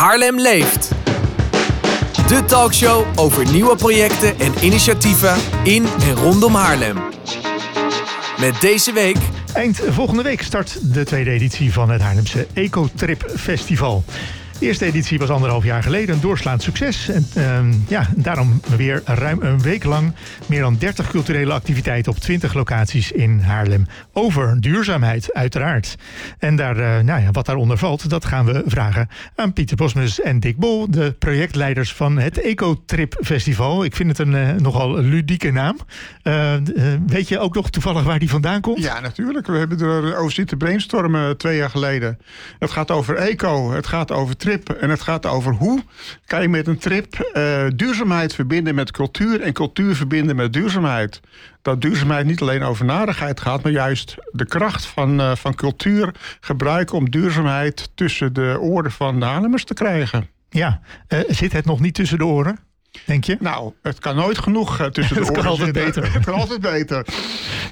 Haarlem leeft. De talkshow over nieuwe projecten en initiatieven in en rondom Haarlem. Met deze week Eind volgende week start de tweede editie van het Haarlemse Ecotrip Festival. De eerste editie was anderhalf jaar geleden een doorslaand succes. En ehm, ja, daarom weer ruim een week lang meer dan 30 culturele activiteiten op 20 locaties in Haarlem. Over duurzaamheid, uiteraard. En daar, eh, nou ja, wat daaronder valt, dat gaan we vragen aan Pieter Bosmus en Dick Bol, de projectleiders van het Ecotrip Festival. Ik vind het een eh, nogal ludieke naam. Eh, weet je ook nog toevallig waar die vandaan komt? Ja, natuurlijk. We hebben er over zitten brainstormen twee jaar geleden. Het gaat over eco, het gaat over trip en het gaat over hoe kan je met een trip eh, duurzaamheid verbinden met cultuur en cultuur verbinden met duurzaamheid. Dat duurzaamheid niet alleen over narigheid gaat, maar juist de kracht van, eh, van cultuur gebruiken om duurzaamheid tussen de oren van de Haarlemmers te krijgen. Ja, Eh, zit het nog niet tussen de oren? Denk je? Nou, het kan nooit genoeg eh, tussen de Het kan altijd beter. Het kan altijd beter.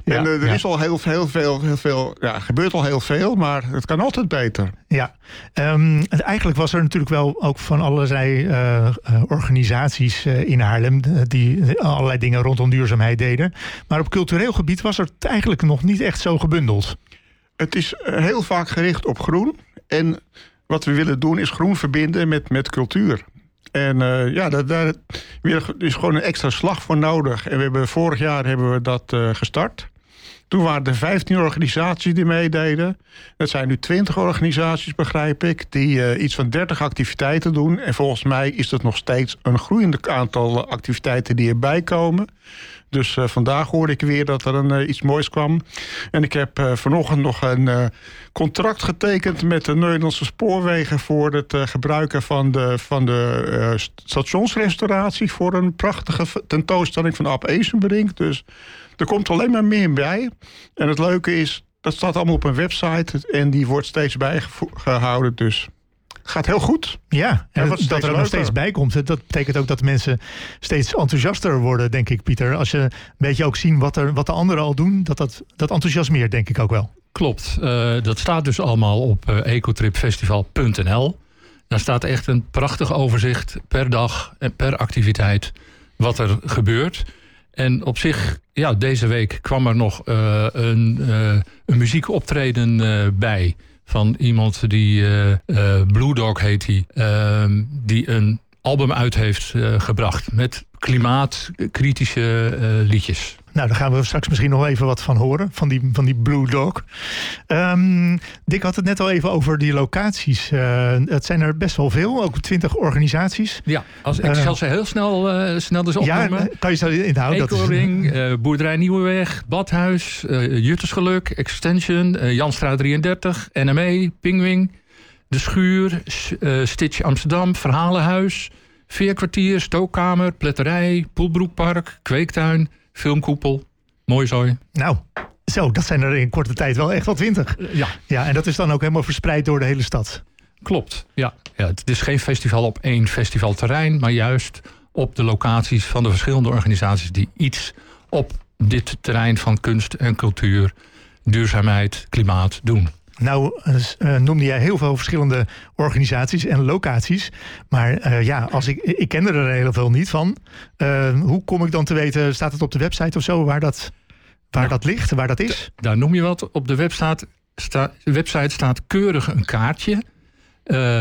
Ja, en eh, er ja. is al heel, heel veel, heel veel, ja, gebeurt al heel veel, maar het kan altijd beter. Ja, Ehm, en eigenlijk was er natuurlijk wel ook van allerlei eh, organisaties in Haarlem die allerlei dingen rondom duurzaamheid deden. Maar op cultureel gebied was het eigenlijk nog niet echt zo gebundeld. Het is heel vaak gericht op groen. En wat we willen doen is groen verbinden met, met cultuur. En eh, ja, daar, is gewoon een extra slag voor nodig. En we hebben, vorig jaar hebben we dat eh, gestart. Toen waren er 15 organisaties die meededen. Dat zijn nu 20 organisaties, begrijp ik, die eh, iets van 30 activiteiten doen. En volgens mij is dat nog steeds een groeiend aantal activiteiten die erbij komen. Dus eh, vandaag hoorde ik weer dat er een, eh, iets moois kwam. En ik heb eh, vanochtend nog een contract getekend met de Nederlandse spoorwegen voor het gebruiken van de, van de st- stationsrestauratie voor een prachtige tentoonstelling van Ab Ezenbrink. Dus er komt alleen maar meer bij. En het leuke is, dat staat allemaal op een website en die wordt steeds bijgehouden. Dus gaat heel goed. Ja, en Ja, dat, er nog steeds bij komt. Dat betekent ook dat mensen steeds enthousiaster worden, denk ik, Pieter. Als je een beetje ook zien wat, er, wat de anderen al doen, dat, dat, dat enthousiasmeert, denk ik ook wel. Klopt. Eh, dat staat dus allemaal op eh, ecotripfestival.nl. Daar staat echt een prachtig overzicht per dag en per activiteit wat er gebeurt. En op zich, ja, deze week kwam er nog eh, een, eh, een muziekoptreden eh, bij. Van iemand die, Blue Dog heet hij, ehm, die een album uit heeft gebracht met klimaatkritische liedjes. Nou, daar gaan we straks misschien nog even wat van horen, van die, van die Blue Dog. Ehm Dick had het net al even over die locaties. Eh, het zijn er best wel veel, ook twintig organisaties. Ja, als, ik Eh, zal ze heel snel, eh, snel dus Ja, opnoemen. eh, kan je ze inhouden? Dat is- Ecoring, eh, Boerderij Nieuweweg, Badhuis, Juttersgeluk, Extension, Janstraat 33, NME, Pingwing, De Schuur, Stitch Amsterdam, Verhalenhuis, Veerkwartier, Stookkamer, Pletterij, Poelbroekpark, Kweektuin, Filmkoepel, Mooizooi. Nou, zo, dat zijn er in korte tijd wel echt wel twintig. Ja, Ja, en dat is dan ook helemaal verspreid door de hele stad. klopt. Ja. Ja, het is geen festival op één festivalterrein, maar juist op de locaties van de verschillende organisaties die iets op dit terrein van kunst en cultuur, duurzaamheid, klimaat doen. Nou, eh, eh, noemde jij heel veel verschillende organisaties en locaties. Maar eh, ja, als ik, ik ken er heel veel niet van. Hoe kom ik dan te weten, staat het op de website of zo, waar dat, waar Nou, dat ligt, waar dat is? Daar noem je wat. Op de website, sta, website staat keurig een kaartje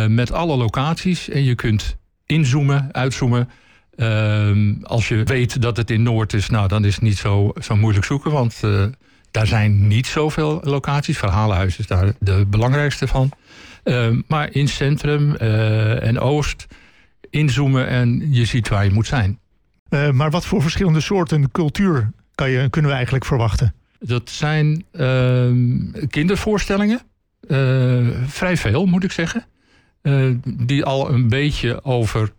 met alle locaties. En je kunt inzoomen, uitzoomen. Ehm, als je weet dat het in Noord is, nou, dan is het niet zo, zo moeilijk zoeken. Want daar zijn niet zoveel locaties. Verhalenhuis is daar de belangrijkste van. Ehm, maar in centrum eh, en oost inzoomen en je ziet waar je moet zijn. Eh, maar wat voor verschillende soorten cultuur kan je, kunnen we eigenlijk verwachten? Dat zijn ehm, kindervoorstellingen. Eh, vrij veel, moet ik zeggen. Die al een beetje over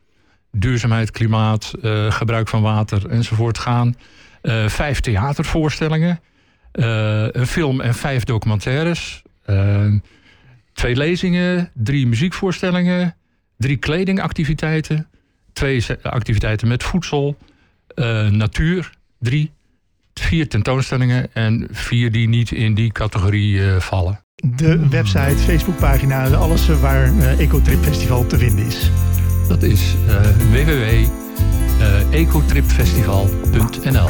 duurzaamheid, klimaat, gebruik van water enzovoort gaan. Vijf theatervoorstellingen. Eh, een film en vijf documentaires. eh, twee lezingen, drie muziekvoorstellingen. Drie kledingactiviteiten. Twee activiteiten met voedsel. eh, natuur, drie vier tentoonstellingen en vier die niet in die categorie vallen. de website, Facebookpagina, alles waar uh, Ecotrip Festival te vinden is? Dat is uh, www.ecotripfestival.nl